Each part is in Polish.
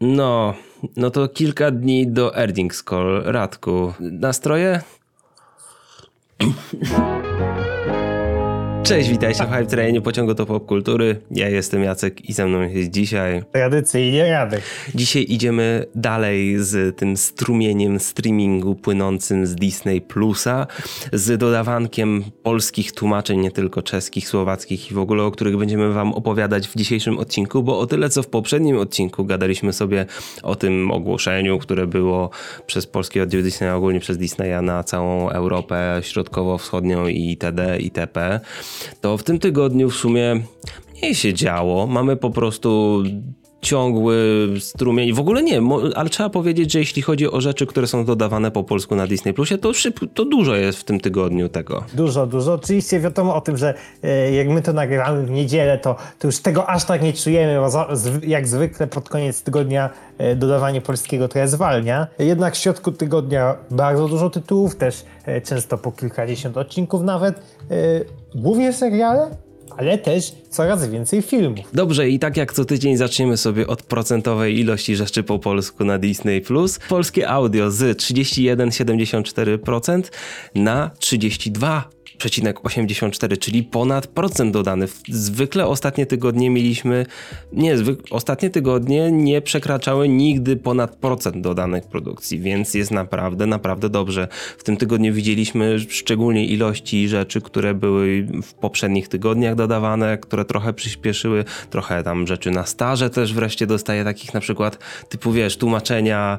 No, no to kilka dni do Erding's Call. Radku, nastroje? Cześć, witajcie w Hype Trainie Pociągu do Popkultury. Ja jestem Jacek i ze mną jest dzisiaj... Tradycyjnie Radek. Dzisiaj idziemy dalej z tym strumieniem streamingu płynącym z Disney Plusa, z dodawankiem polskich tłumaczeń, nie tylko czeskich, słowackich i w ogóle, o których będziemy wam opowiadać w dzisiejszym odcinku, bo o tyle, co w poprzednim odcinku gadaliśmy sobie o tym ogłoszeniu, które było przez polski oddział Disneya, ogólnie przez Disneya na całą Europę Środkowo-Wschodnią i itd. itp to w tym tygodniu w sumie mniej się działo. Mamy po prostu ciągły strumień. W ogóle nie, ale trzeba powiedzieć, że jeśli chodzi o rzeczy, które są dodawane po polsku na Disney Plusie, to, to dużo jest w tym tygodniu tego. Dużo, dużo. Oczywiście wiadomo o tym, że e, jak my to nagrywamy w niedzielę, to, to już tego aż tak nie czujemy, bo jak zwykle pod koniec tygodnia e, dodawanie polskiego trochę zwalnia. Jednak w środku tygodnia bardzo dużo tytułów, też e, często po kilkadziesiąt odcinków nawet. Głównie seriale, ale też coraz więcej filmów. Dobrze, i tak jak co tydzień zaczniemy sobie od procentowej ilości rzeczy po polsku na Disney. Polskie audio z 31,74% na 32%. 0,84, czyli ponad procent dodany. Zwykle ostatnie tygodnie mieliśmy, nie, ostatnie tygodnie nie przekraczały nigdy ponad procent dodanych produkcji, więc jest naprawdę, naprawdę dobrze. W tym tygodniu widzieliśmy szczególnie ilości rzeczy, które były w poprzednich tygodniach dodawane, które trochę przyspieszyły, trochę tam rzeczy na staże też wreszcie dostaje takich na przykład typu, wiesz, tłumaczenia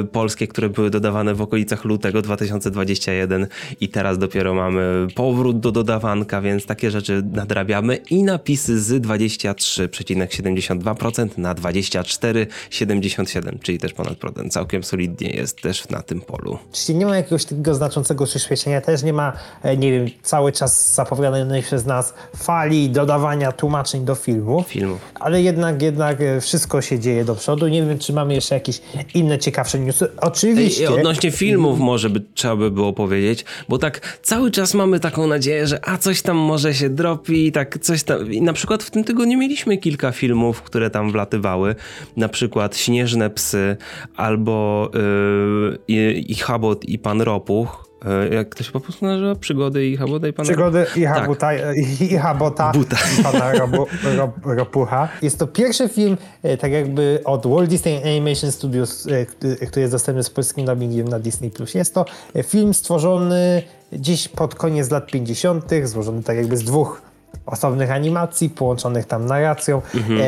y, polskie, które były dodawane w okolicach lutego 2021 i teraz dopiero mamy powrót do dodawanka, więc takie rzeczy nadrabiamy i napisy z 23,72% na 24,77%, czyli też ponad procent. Całkiem solidnie jest też na tym polu. Czyli nie ma jakiegoś takiego znaczącego przyspieszenia, też nie ma, e, nie wiem, cały czas zapowiadanej przez nas fali dodawania tłumaczeń do filmów. Filmów. Ale jednak, jednak e, wszystko się dzieje do przodu. Nie wiem, czy mamy jeszcze jakieś inne ciekawsze newsy. Oczywiście. Ej, odnośnie filmów może by, trzeba by było powiedzieć, bo tak cały czas mamy taką nadzieję, że a coś tam może się dropi, tak coś tam. I na przykład w tym tygodniu mieliśmy kilka filmów, które tam wlatywały. Na przykład Śnieżne Psy albo yy, i, i Chabot i Pan Ropuch jak to się po prostu nazywa? Przygody i Habota i pana... Przygody i Habota, tak. i, i Habota Buta. i pana Robu, Rob, Ropucha. Jest to pierwszy film e, tak jakby od Walt Disney Animation Studios, e, który jest dostępny z polskim dubbingiem na Disney+. Jest to film stworzony dziś pod koniec lat 50., złożony tak jakby z dwóch osobnych animacji, połączonych tam narracją. Mhm.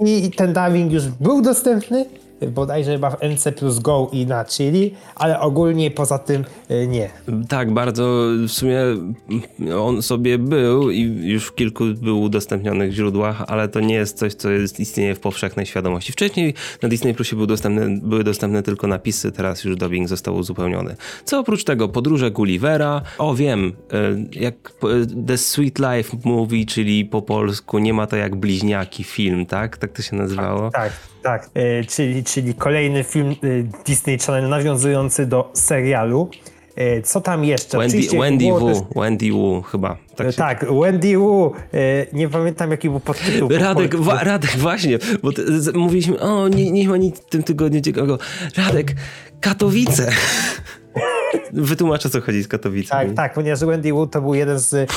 I ten dubbing już był dostępny, bodajże chyba w NC plus Go i na Chili, ale ogólnie poza tym y, nie. Tak, bardzo w sumie on sobie był i już w kilku był udostępnionych źródłach, ale to nie jest coś, co jest, istnieje w powszechnej świadomości. Wcześniej na Disney Plusie był dostępny, były dostępne tylko napisy, teraz już dubbing został uzupełniony. Co oprócz tego, podróże Gullivera, o wiem, y, jak y, The Sweet Life Movie, czyli po polsku nie ma to jak bliźniaki film, tak? Tak to się nazywało? Tak, tak. Tak, e, czyli, czyli kolejny film e, Disney Channel nawiązujący do serialu. E, co tam jeszcze? Wendy, Wendy Wu, też... Wendy Wu chyba. Tak, się... tak, Wendy Wu. Nie pamiętam jaki był podtytuł. Radek, wa, Radek właśnie, bo mówiliśmy, o nie, nie ma nic w tym tygodniu ciekawego. Radek, Katowice. Wytłumaczę, co chodzi z Katowicami. Tak, tak, ponieważ Wendy Wu to był jeden z,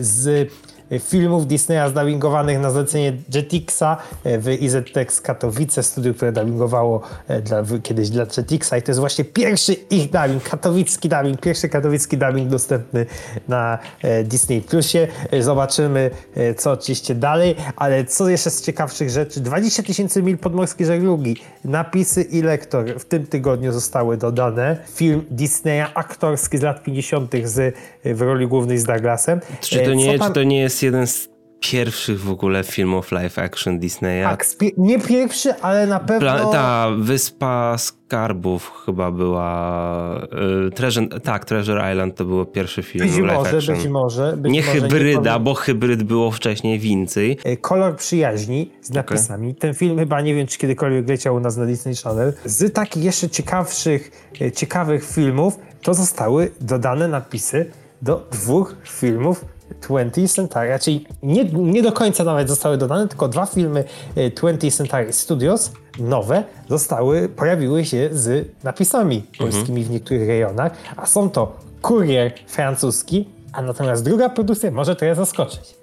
z filmów Disneya zdubbingowanych na zlecenie Jetixa e, w IZTEX Katowice, studiu, które dubbingowało e, dla, kiedyś dla Jetixa i to jest właśnie pierwszy ich dubbing, katowicki dubbing, pierwszy katowicki dubbing dostępny na e, Disney Plusie. Zobaczymy, co oczywiście dalej, ale co jeszcze z ciekawszych rzeczy, 20 tysięcy mil podmorskiej żeglugi, napisy i lektor w tym tygodniu zostały dodane. Film Disneya aktorski z lat 50. Z, w roli głównej z Douglasem. Czy to nie, tam... czy to nie jest jest jeden z pierwszych w ogóle filmów live action Disneya. Tak, nie pierwszy, ale na pewno... Pla ta Wyspa Skarbów chyba była... Y, Treasure, tak, Treasure Island to był pierwszy film być live może, action. Być może, być Nie może, hybryda, nie bo hybryd było wcześniej więcej. E, Kolor przyjaźni z napisami. Okay. Ten film chyba nie wiem, czy kiedykolwiek leciał u nas na Disney Channel. Z takich jeszcze ciekawszych, e, ciekawych filmów to zostały dodane napisy do dwóch filmów 20th Century, czyli nie, nie do końca nawet zostały dodane, tylko dwa filmy 20th Century Studios, nowe, zostały, pojawiły się z napisami polskimi w niektórych rejonach, a są to Kurier francuski, a natomiast druga produkcja może trochę zaskoczyć.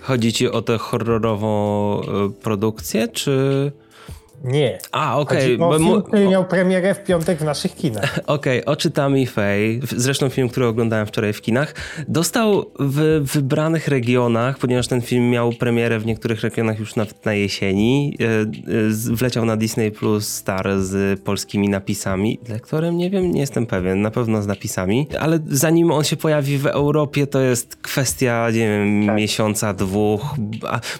Chodzi ci o tę horrorową y, produkcję, czy... Nie. A, okej. Chodzi o bo film, który miał premierę w piątek w naszych kinach. Okej, Oczy Tammy Faye, zresztą film, który oglądałem wczoraj w kinach, dostał w wybranych regionach, ponieważ ten film miał premierę w niektórych regionach już nawet na jesieni, e, e, wleciał na Disney Plus Star z polskimi napisami. Lektorem nie wiem, nie jestem pewien, na pewno z napisami, ale zanim on się pojawi w Europie, to jest kwestia, nie wiem, Tak. miesiąca, dwóch.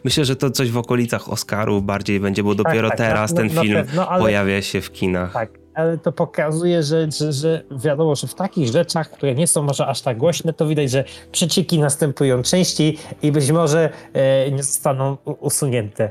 Myślę, że to coś w okolicach Oscaru bardziej będzie, bo dopiero tak, teraz na- ten na film pewno, ale- pojawia się w kinach. Tak, ale to pokazuje, że, że, że wiadomo, że w takich rzeczach, które nie są może aż tak głośne, to widać, że przecieki następują częściej i być może e, nie zostaną usunięte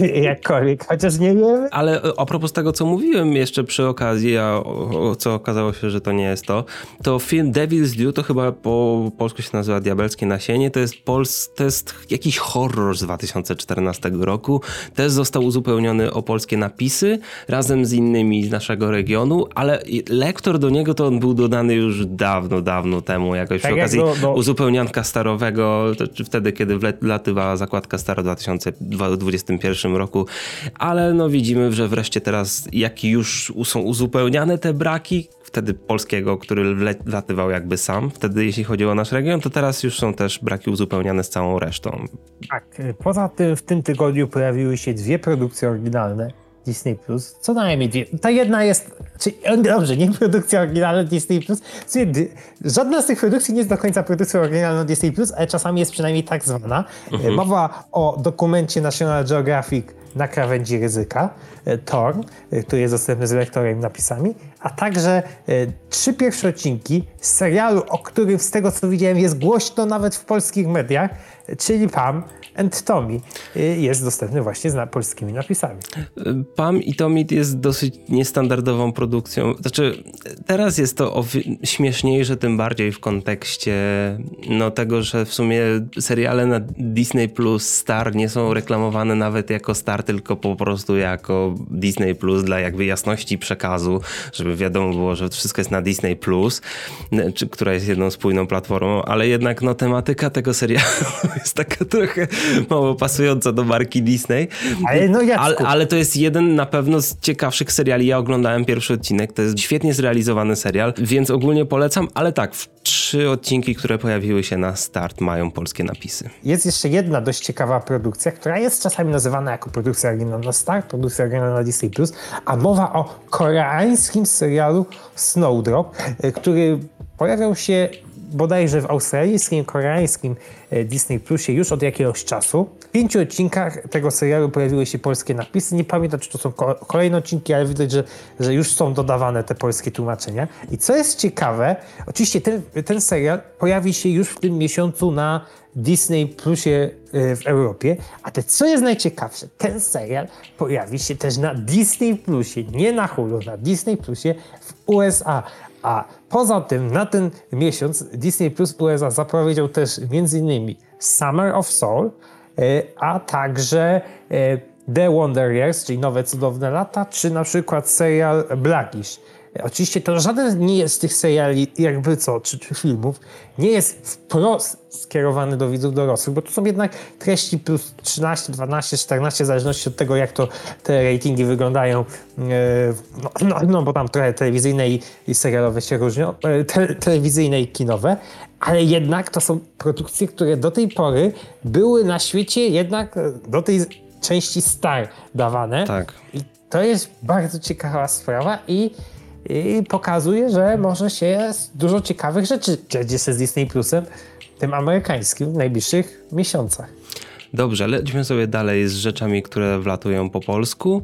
e, jakkolwiek, chociaż nie wiemy. Ale e, a propos tego, co mówiłem jeszcze przy okazji, a o, o, co okazało się, że to nie jest to, to film Devil's Due, to chyba po polsku się nazywa Diabelskie Nasienie, to jest, pols, to jest jakiś horror z 2014 roku. Też został uzupełniony o polskie napisy razem z innymi naszego regionu, ale lektor do niego to on był dodany już dawno, dawno temu, jakoś Tak przy jak okazji do- do- uzupełnianka starowego, czy wtedy, kiedy wlatywała zakładka stara w 2021 roku, ale no widzimy, że wreszcie teraz, jak już są uzupełniane te braki, wtedy polskiego, który wlatywał jakby sam, wtedy jeśli chodzi o nasz region, to teraz już są też braki uzupełniane z całą resztą. Tak, poza tym w tym tygodniu pojawiły się dwie produkcje oryginalne Disney Plus, co najmniej dwie. Ta jedna jest, czy, e, dobrze, nie produkcja oryginalna Disney Plus. Żadna z tych produkcji nie jest do końca produkcją oryginalną Disney Plus, ale czasami jest przynajmniej tak zwana. E, Mowa o dokumencie National Geographic na krawędzi ryzyka, e, Thorn, e, który jest dostępny z lektorem i napisami, a także e, trzy pierwsze odcinki z serialu, o którym z tego co widziałem jest głośno nawet w polskich mediach, czyli Pam and Tommy jest dostępny właśnie z polskimi napisami. Pam i Tomit jest dosyć niestandardową produkcją. Znaczy, teraz jest to śmieszniejsze, tym bardziej w kontekście no, tego, że w sumie seriale na Disney Plus Star nie są reklamowane nawet jako Star, tylko po prostu jako Disney Plus dla jakby jasności przekazu, żeby wiadomo było, że wszystko jest na Disney Plus, która jest jedną spójną platformą, ale jednak no, tematyka tego serialu jest taka trochę mało pasująca do marki Disney. Ale no Ale, ale to jest jeden na pewno z ciekawszych seriali. Ja oglądałem pierwszy odcinek, to jest świetnie zrealizowany serial, więc ogólnie polecam, ale tak, w trzy odcinki, które pojawiły się na start, mają polskie napisy. Jest jeszcze jedna dość ciekawa produkcja, która jest czasami nazywana jako produkcja oryginalna Star, produkcja oryginalna Disney+, a mowa o koreańskim serialu Snowdrop, e, który pojawiał się bodajże w australijskim, koreańskim e, Disney Plusie już od jakiegoś czasu. W pięciu odcinkach tego serialu pojawiły się polskie napisy. Nie pamiętam, czy to są ko- kolejne odcinki, ale widać, że, że już są dodawane te polskie tłumaczenia. I co jest ciekawe, oczywiście ten, ten serial pojawi się już w tym miesiącu na Disney Plusie e, w Europie, a te co jest najciekawsze, ten serial pojawi się też na Disney Plusie, nie na Hulu, na Disney Plusie w USA. A poza tym na ten miesiąc Disney Plus USA zapowiedział też m.in. Summer of Soul, e, a także e, The Wonder Years, czyli Nowe Cudowne Lata, czy na przykład serial Blackish. Oczywiście to żaden nie jest z tych seriali, jakby co, czy, czy filmów, nie jest wprost skierowany do widzów dorosłych, bo to są jednak treści plus 13, 12, 14, w zależności od tego, jak to te ratingi wyglądają, e, no, no, no bo tam trochę telewizyjne i, i serialowe się różnią, e, te, telewizyjne i kinowe, ale jednak to są produkcje, które do tej pory były na świecie jednak e, do tej części star dawane. Tak. I to jest bardzo ciekawa sprawa i, i pokazuje, że może się dużo ciekawych rzeczy dziać jeszcze z Disney Plusem, tym amerykańskim, w najbliższych miesiącach. Dobrze, lećmy sobie dalej z rzeczami, które wlatują po polsku.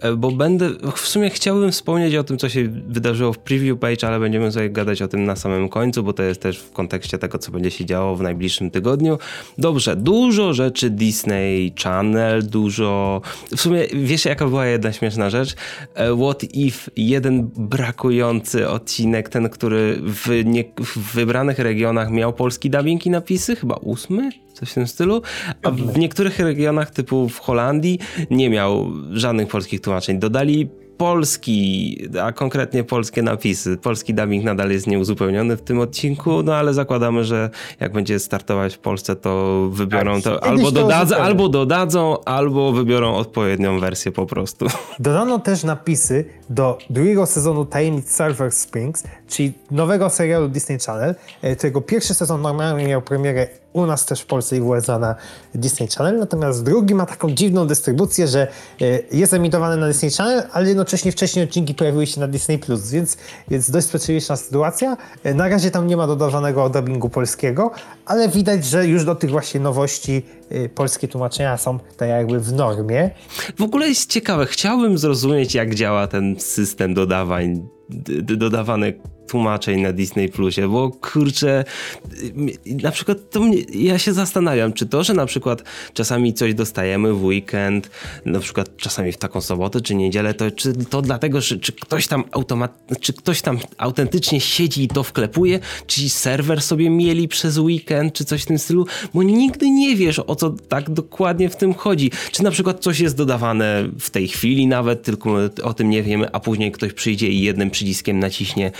e, bo będę, w sumie chciałbym wspomnieć o tym, co się wydarzyło w preview page, ale będziemy sobie gadać o tym na samym końcu, bo to jest też w kontekście tego, co będzie się działo w najbliższym tygodniu. Dobrze, dużo rzeczy Disney Channel, dużo... W sumie, wiesz jaka była jedna śmieszna rzecz? E, What If, jeden brakujący odcinek, ten, który w, nie, w wybranych regionach miał polski dubbing i napisy, chyba ósmy? Coś w tym stylu, a w niektórych regionach typu w Holandii nie miał żadnych polskich tłumaczeń. Dodali polski, a konkretnie polskie napisy. Polski dubbing nadal jest nieuzupełniony w tym odcinku, no ale zakładamy, że jak będzie startować w Polsce, to wybiorą tak, to albo, dodadzą, albo dodadzą, albo wybiorą odpowiednią wersję po prostu. Dodano też napisy do drugiego sezonu Tajemnic Silver Springs, czyli nowego serialu Disney Channel, e, którego pierwszy sezon normalnie miał premierę u nas też w Polsce i w USA na Disney Channel, natomiast drugi ma taką dziwną dystrybucję, że e, jest emitowany na Disney Channel, ale jednocześnie wcześniej odcinki pojawiły się na Disney+, Plus, więc, więc dość specyficzna sytuacja. E, na razie tam nie ma dodawanego dubbingu polskiego, ale widać, że już do tych właśnie nowości e, polskie tłumaczenia są tak jakby w normie. W ogóle jest ciekawe, chciałbym zrozumieć jak działa ten system dodawań dodawanych tłumaczeń na Disney Plusie, bo kurczę, na przykład to mnie, ja się zastanawiam, czy to, że na przykład czasami coś dostajemy w weekend, na przykład czasami w taką sobotę czy niedzielę, to czy to dlatego, że czy ktoś tam automat, czy ktoś tam autentycznie siedzi i to wklepuje, czy serwer sobie mieli przez weekend, czy coś w tym stylu, bo nigdy nie wiesz o co tak dokładnie w tym chodzi. Czy na przykład coś jest dodawane w tej chwili nawet, tylko o tym nie wiemy, a później ktoś przyjdzie i jednym przyciskiem naciśnie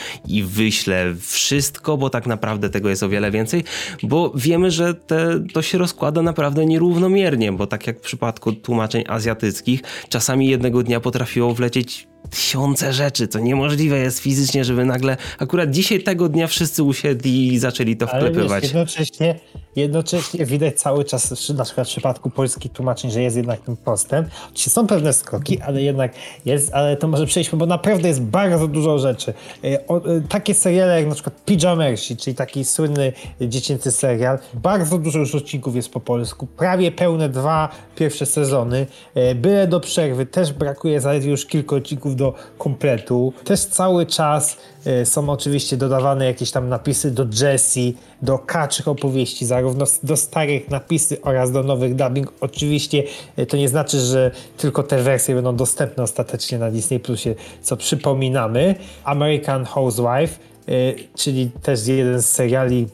wyślę wszystko, bo tak naprawdę tego jest o wiele więcej, bo wiemy, że te, to się rozkłada naprawdę nierównomiernie, bo tak jak w przypadku tłumaczeń azjatyckich, czasami jednego dnia potrafiło wlecieć tysiące rzeczy, co niemożliwe jest fizycznie, żeby nagle akurat dzisiaj tego dnia wszyscy usiedli i zaczęli to wklepywać. Ale wiesz, jednocześnie, jednocześnie widać cały czas, na przykład w przypadku polskich tłumaczeń, że jest jednak ten postęp. Oczywiście są pewne skoki, ale jednak jest, ale to może przejdźmy, bo naprawdę jest bardzo dużo rzeczy. E, o, e, takie seriale jak na przykład Pijamersi, czyli taki słynny dziecięcy serial, bardzo dużo już odcinków jest po polsku, prawie pełne dwa pierwsze sezony. E, byle do przerwy też brakuje zaledwie już kilku odcinków do kompletu. Też cały czas są oczywiście dodawane jakieś tam napisy do Jessie, do kaczych opowieści, zarówno do starych napisy oraz do nowych dubbing. Oczywiście e, to nie znaczy, że tylko te wersje będą dostępne ostatecznie na Disney Plusie, co przypominamy. American Housewife, e, czyli też jeden z seriali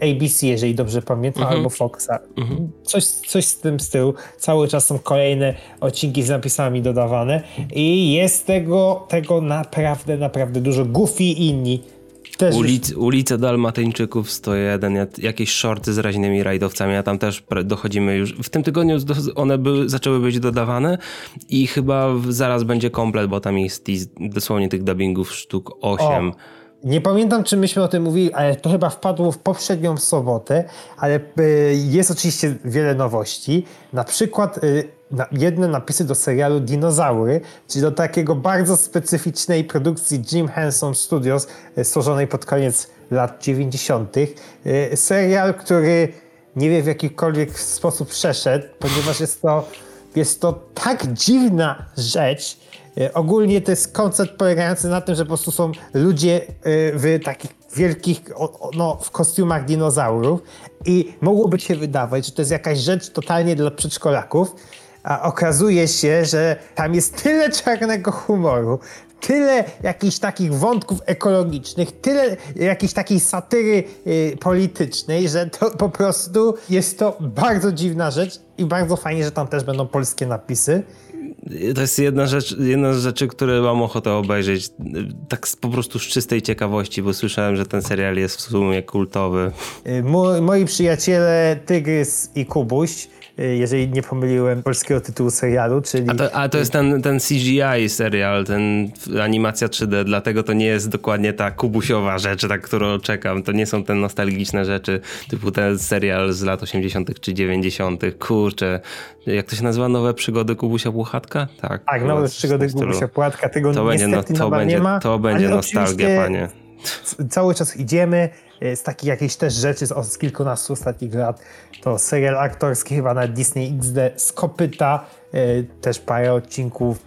ABC, jeżeli dobrze pamiętam, mhm. albo Foxa. Mhm. Coś, coś z tym stylu. Cały czas są kolejne odcinki z napisami dodawane i jest tego, tego naprawdę, naprawdę dużo. Goofy i inni też Ulic, ulice Dalmatyńczyków 101, jakieś shorty z raźnymi rajdowcami, a tam też dochodzimy już. W tym tygodniu one były, zaczęły być dodawane i chyba zaraz będzie komplet, bo tam jest dosłownie tych dubbingów sztuk 8. O. Nie pamiętam, czy myśmy o tym mówili, ale to chyba wpadło w poprzednią sobotę, ale y, jest oczywiście wiele nowości. Na przykład y, jedne napisy do serialu Dinozaury, czyli do takiego bardzo specyficznej produkcji Jim Henson Studios, y, stworzonej pod koniec lat 90. Serial, który nie wiem w jakikolwiek sposób przeszedł, ponieważ jest to, jest to tak dziwna rzecz, E, ogólnie to jest koncept polegający na tym, że po prostu są ludzie e, w takich wielkich, no, w kostiumach dinozaurów i mogłoby się wydawać, że to jest jakaś rzecz totalnie dla przedszkolaków, a okazuje się, że tam jest tyle czarnego humoru, tyle jakichś takich wątków ekologicznych, tyle jakiejś takiej satyry y, politycznej, że to po prostu jest to bardzo dziwna rzecz i bardzo fajnie, że tam też będą polskie napisy to jest jedna rzecz, jedna z rzeczy, które mam ochotę obejrzeć. Tak po prostu z czystej ciekawości, bo słyszałem, że ten serial jest w sumie kultowy. Y, moi przyjaciele Tygrys i Kubuś jeżeli nie pomyliłem polskiego tytułu serialu, czyli... A to, a to jest ten, ten CGI serial, ten animacja 3D, dlatego to nie jest dokładnie ta kubusiowa rzecz, na którą czekam. To nie są te nostalgiczne rzeczy, typu ten serial z lat 80 czy 90 Kurczę, jak to się nazywa? Nowe przygody Kubusia Płuchatka? Tak, tak nowe przygody Kubusia Płuchatka. Tego to będzie, no, to będzie, nie ma. To będzie nostalgia, panie. Cały czas idziemy z takich jakichś też rzeczy z, z kilkunastu ostatnich lat, to serial aktorski chyba na Disney XD z kopyta też parę odcinków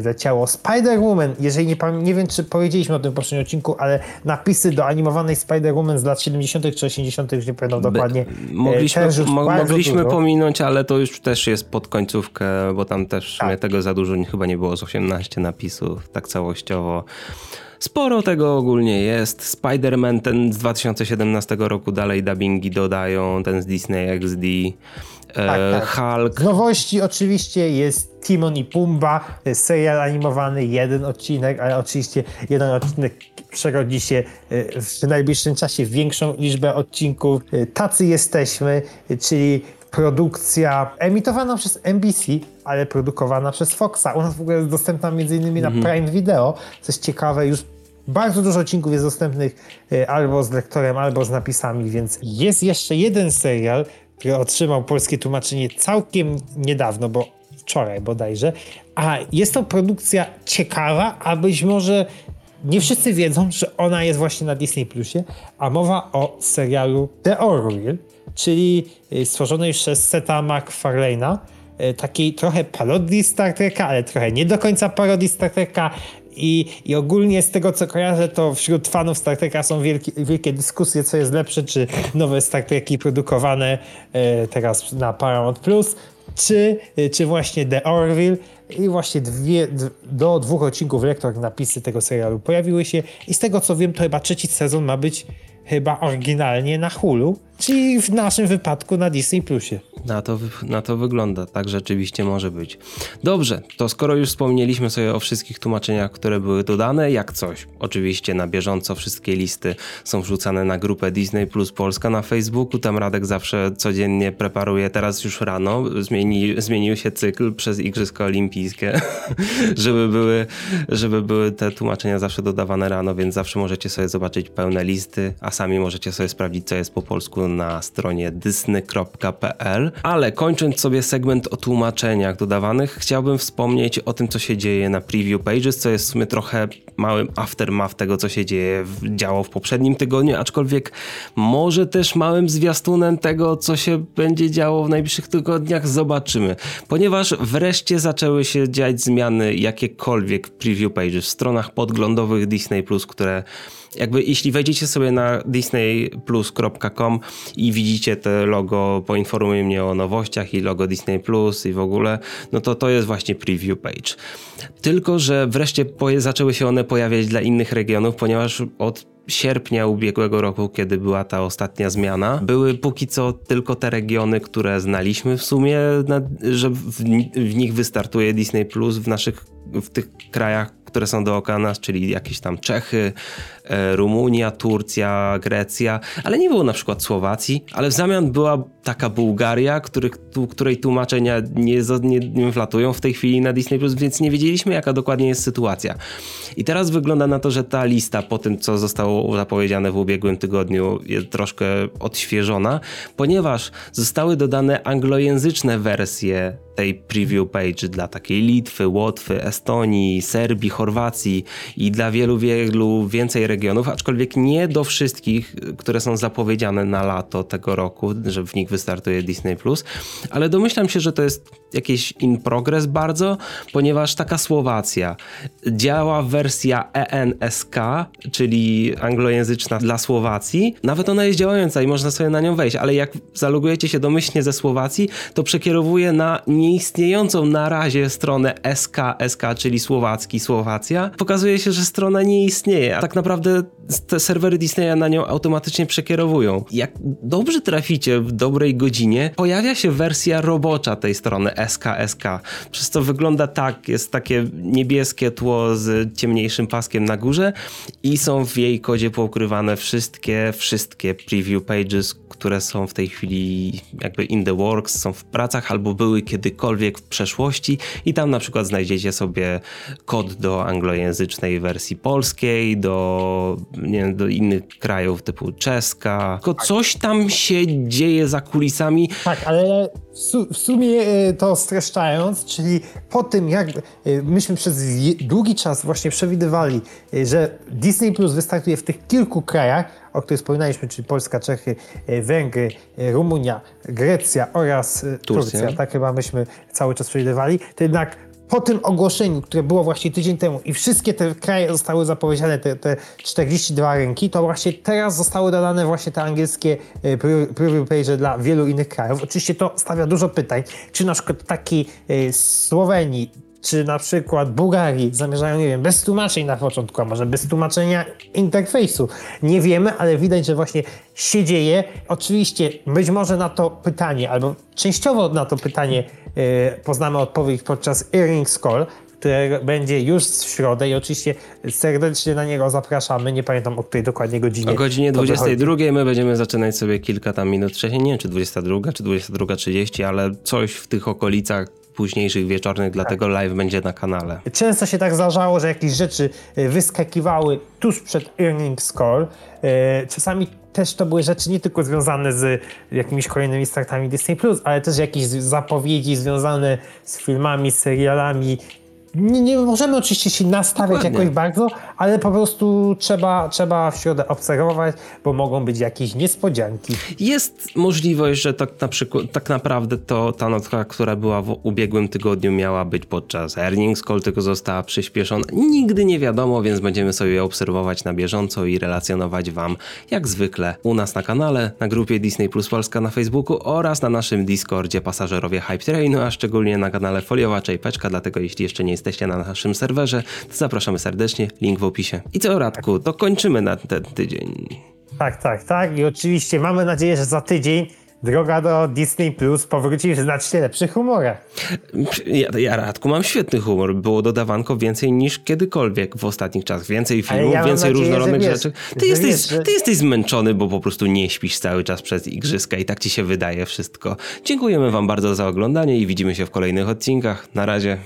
wleciało. Spider-Woman, jeżeli nie, nie wiem, czy powiedzieliśmy o tym w poprzednim odcinku, ale napisy do animowanej Spider-Woman z lat 70. czy 80., już nie pamiętam dokładnie. Mogliśmy, mo mogliśmy pominąć, ale to już też jest pod końcówkę, bo tam też tak. tego za dużo chyba nie było z 18 napisów, tak całościowo. Sporo tego ogólnie jest. Spider-Man ten z 2017 roku dalej dubbingi dodają, ten z Disney XD. E, tak, tak. Hulk. Z nowości oczywiście jest Timon i Pumba, serial animowany, jeden odcinek, ale oczywiście jeden odcinek przerodzi się e, w najbliższym czasie w większą liczbę odcinków. E, tacy jesteśmy, czyli produkcja emitowana przez NBC, ale produkowana przez Foxa. U nas w ogóle jest dostępna m.in. Na mhm. Prime Video. Co jest ciekawe, już bardzo dużo odcinków jest dostępnych e, albo z lektorem, albo z napisami, więc jest jeszcze jeden serial, który otrzymał polskie tłumaczenie całkiem niedawno, bo wczoraj bodajże. A jest to produkcja ciekawa, a być może nie wszyscy wiedzą, że ona jest właśnie na Disney Plusie, a mowa o serialu The Orville, czyli e, stworzonej przez Seta MacFarlane'a, e, takiej trochę parodii Star Treka, ale trochę nie do końca parodii Star Treka i, I ogólnie z tego, co kojarzę, to wśród fanów Star Treka są wielkie, wielkie dyskusje, co jest lepsze, czy nowe Star Treki produkowane e, teraz na Paramount Plus, czy, czy właśnie The Orville. I właśnie dwie, do dwóch odcinków lektor napisy tego serialu pojawiły się. I z tego, co wiem, to chyba trzeci sezon ma być chyba oryginalnie na Hulu. Czyli w naszym wypadku na Disney Plusie. Na to, na to wygląda, tak rzeczywiście może być. Dobrze, to skoro już wspomnieliśmy sobie o wszystkich tłumaczeniach, które były dodane, jak coś, oczywiście na bieżąco wszystkie listy są wrzucane na grupę Disney Plus Polska na Facebooku, tam Radek zawsze codziennie preparuje, teraz już rano, zmieni, zmienił się cykl przez Igrzyska Olimpijskie, żeby, były, żeby były te tłumaczenia zawsze dodawane rano, więc zawsze możecie sobie zobaczyć pełne listy, a sami możecie sobie sprawdzić, co jest po polsku na stronie disney.pl. Ale kończąc sobie segment o tłumaczeniach dodawanych, chciałbym wspomnieć o tym, co się dzieje na preview pages, co jest w sumie trochę małym aftermath tego, co się dzieje, działo w poprzednim tygodniu, aczkolwiek może też małym zwiastunem tego, co się będzie działo w najbliższych tygodniach, zobaczymy. Ponieważ wreszcie zaczęły się dziać zmiany jakiekolwiek preview pages, w stronach podglądowych Disney+, które jakby jeśli wejdziecie sobie na disneyplus.com i widzicie te logo, poinformuje mnie o nowościach i logo Disney Plus i w ogóle, no to to jest właśnie preview page. Tylko, że wreszcie zaczęły się one pojawiać dla innych regionów, ponieważ od sierpnia ubiegłego roku, kiedy była ta ostatnia zmiana, były póki co tylko te regiony, które znaliśmy w sumie, że w, nich wystartuje Disney Plus w naszych, w tych krajach, które są dookoła nas, czyli jakieś tam Czechy, Rumunia, Turcja, Grecja, ale nie było na przykład Słowacji, ale w zamian była taka Bułgaria, który, której tłumaczenia nie, nie, nie wlatują w tej chwili na Disney+, więc nie wiedzieliśmy jaka dokładnie jest sytuacja. I teraz wygląda na to, że ta lista po tym, co zostało zapowiedziane w ubiegłym tygodniu jest troszkę odświeżona, ponieważ zostały dodane anglojęzyczne wersje tej preview page dla takiej Litwy, Łotwy, Estonii, Serbii, Chorwacji i dla wielu, wielu więcej regionów, aczkolwiek nie do wszystkich, które są zapowiedziane na lato tego roku, że w nich wystartuje Disney+, ale domyślam się, że to jest jakieś in progress bardzo, ponieważ taka Słowacja działa wersja ENSK, czyli anglojęzyczna dla Słowacji. Nawet ona jest działająca i można sobie na nią wejść, ale jak zalogujecie się domyślnie ze Słowacji, to przekierowuje na nieistniejącą na razie stronę SK, SK, czyli słowacki, Słowacja. Pokazuje się, że strona nie istnieje, a tak naprawdę yaşadığı te serwery Disneya na nią automatycznie przekierowują. Jak dobrze traficie w dobrej godzinie, pojawia się wersja robocza tej strony SKSK. Przez co wygląda tak, jest takie niebieskie tło z ciemniejszym paskiem na górze i są w jej kodzie poukrywane wszystkie, wszystkie preview pages, które są w tej chwili jakby in the works, są w pracach albo były kiedykolwiek w przeszłości i tam na przykład znajdziecie sobie kod do anglojęzycznej wersji polskiej, do nie wiem, do innych krajów typu czeska. Tylko coś tam się dzieje za kulisami. Tak, ale w, su w sumie e, to streszczając, czyli po tym jak e, myśmy przez długi czas właśnie przewidywali, e, że Disney Plus wystartuje w tych kilku krajach, o których wspominaliśmy, czyli Polska, Czechy, Węgry, Rumunia, Grecja oraz Turcja, Turcja tak chyba myśmy cały czas przewidywali, to jednak po tym ogłoszeniu, które było właśnie tydzień temu i wszystkie te kraje zostały zapowiedziane, te, te 42 rynki, to właśnie teraz zostały dodane właśnie te angielskie e, preview page dla wielu innych krajów. Oczywiście to stawia dużo pytań, czy na przykład taki e, Słowenii, czy na przykład Bułgarii zamierzają, nie wiem, bez tłumaczeń na początku, a może bez tłumaczenia interfejsu. Nie wiemy, ale widać, że właśnie się dzieje. Oczywiście być może na to pytanie, albo częściowo na to pytanie E, poznamy odpowiedź podczas Earnings Call, które będzie już w środę i oczywiście serdecznie na niego zapraszamy. Nie pamiętam o której dokładnie godzinie. O godzinie 22 my będziemy zaczynać sobie kilka tam minut wcześniej. Nie wiem, czy 22, czy 22.30, ale coś w tych okolicach późniejszych wieczornych, dlatego tak. live będzie na kanale. Często się tak zdarzało, że jakieś rzeczy e, wyskakiwały tuż przed earnings call. E, czasami też to były rzeczy nie tylko związane z jakimiś kolejnymi startami Disney+, ale też jakieś zapowiedzi związane z filmami, serialami, nie, nie możemy oczywiście się nastawiać Dokładnie. jakoś bardzo, ale po prostu trzeba, trzeba w środę obserwować, bo mogą być jakieś niespodzianki. Jest możliwość, że tak, na przykład, tak naprawdę to ta notka, która była w ubiegłym tygodniu miała być podczas earnings call, tylko została przyspieszona. Nigdy nie wiadomo, więc będziemy sobie obserwować na bieżąco i relacjonować wam jak zwykle u nas na kanale, na grupie Disney Plus Polska na Facebooku oraz na naszym Discordzie pasażerowie Hype Trainu, a szczególnie na kanale Foliowa i Peczka, dlatego jeśli jeszcze nie jesteście na naszym serwerze, to zapraszamy serdecznie, link w opisie. I co Radku, to kończymy na ten tydzień. Tak, tak, tak i oczywiście mamy nadzieję, że za tydzień droga do Disney Plus powróci w znacznie lepszych humorach. Ja, ja Radku, mam świetny humor. Było dodawanko więcej niż kiedykolwiek w ostatnich czasach. Więcej filmów, ja więcej nadzieję, różnorodnych wiesz, rzeczy. Ty jesteś, wiesz, że... ty jesteś zmęczony, bo po prostu nie śpisz cały czas przez igrzyska i tak ci się wydaje wszystko. Dziękujemy wam bardzo za oglądanie i widzimy się w kolejnych odcinkach. Na razie.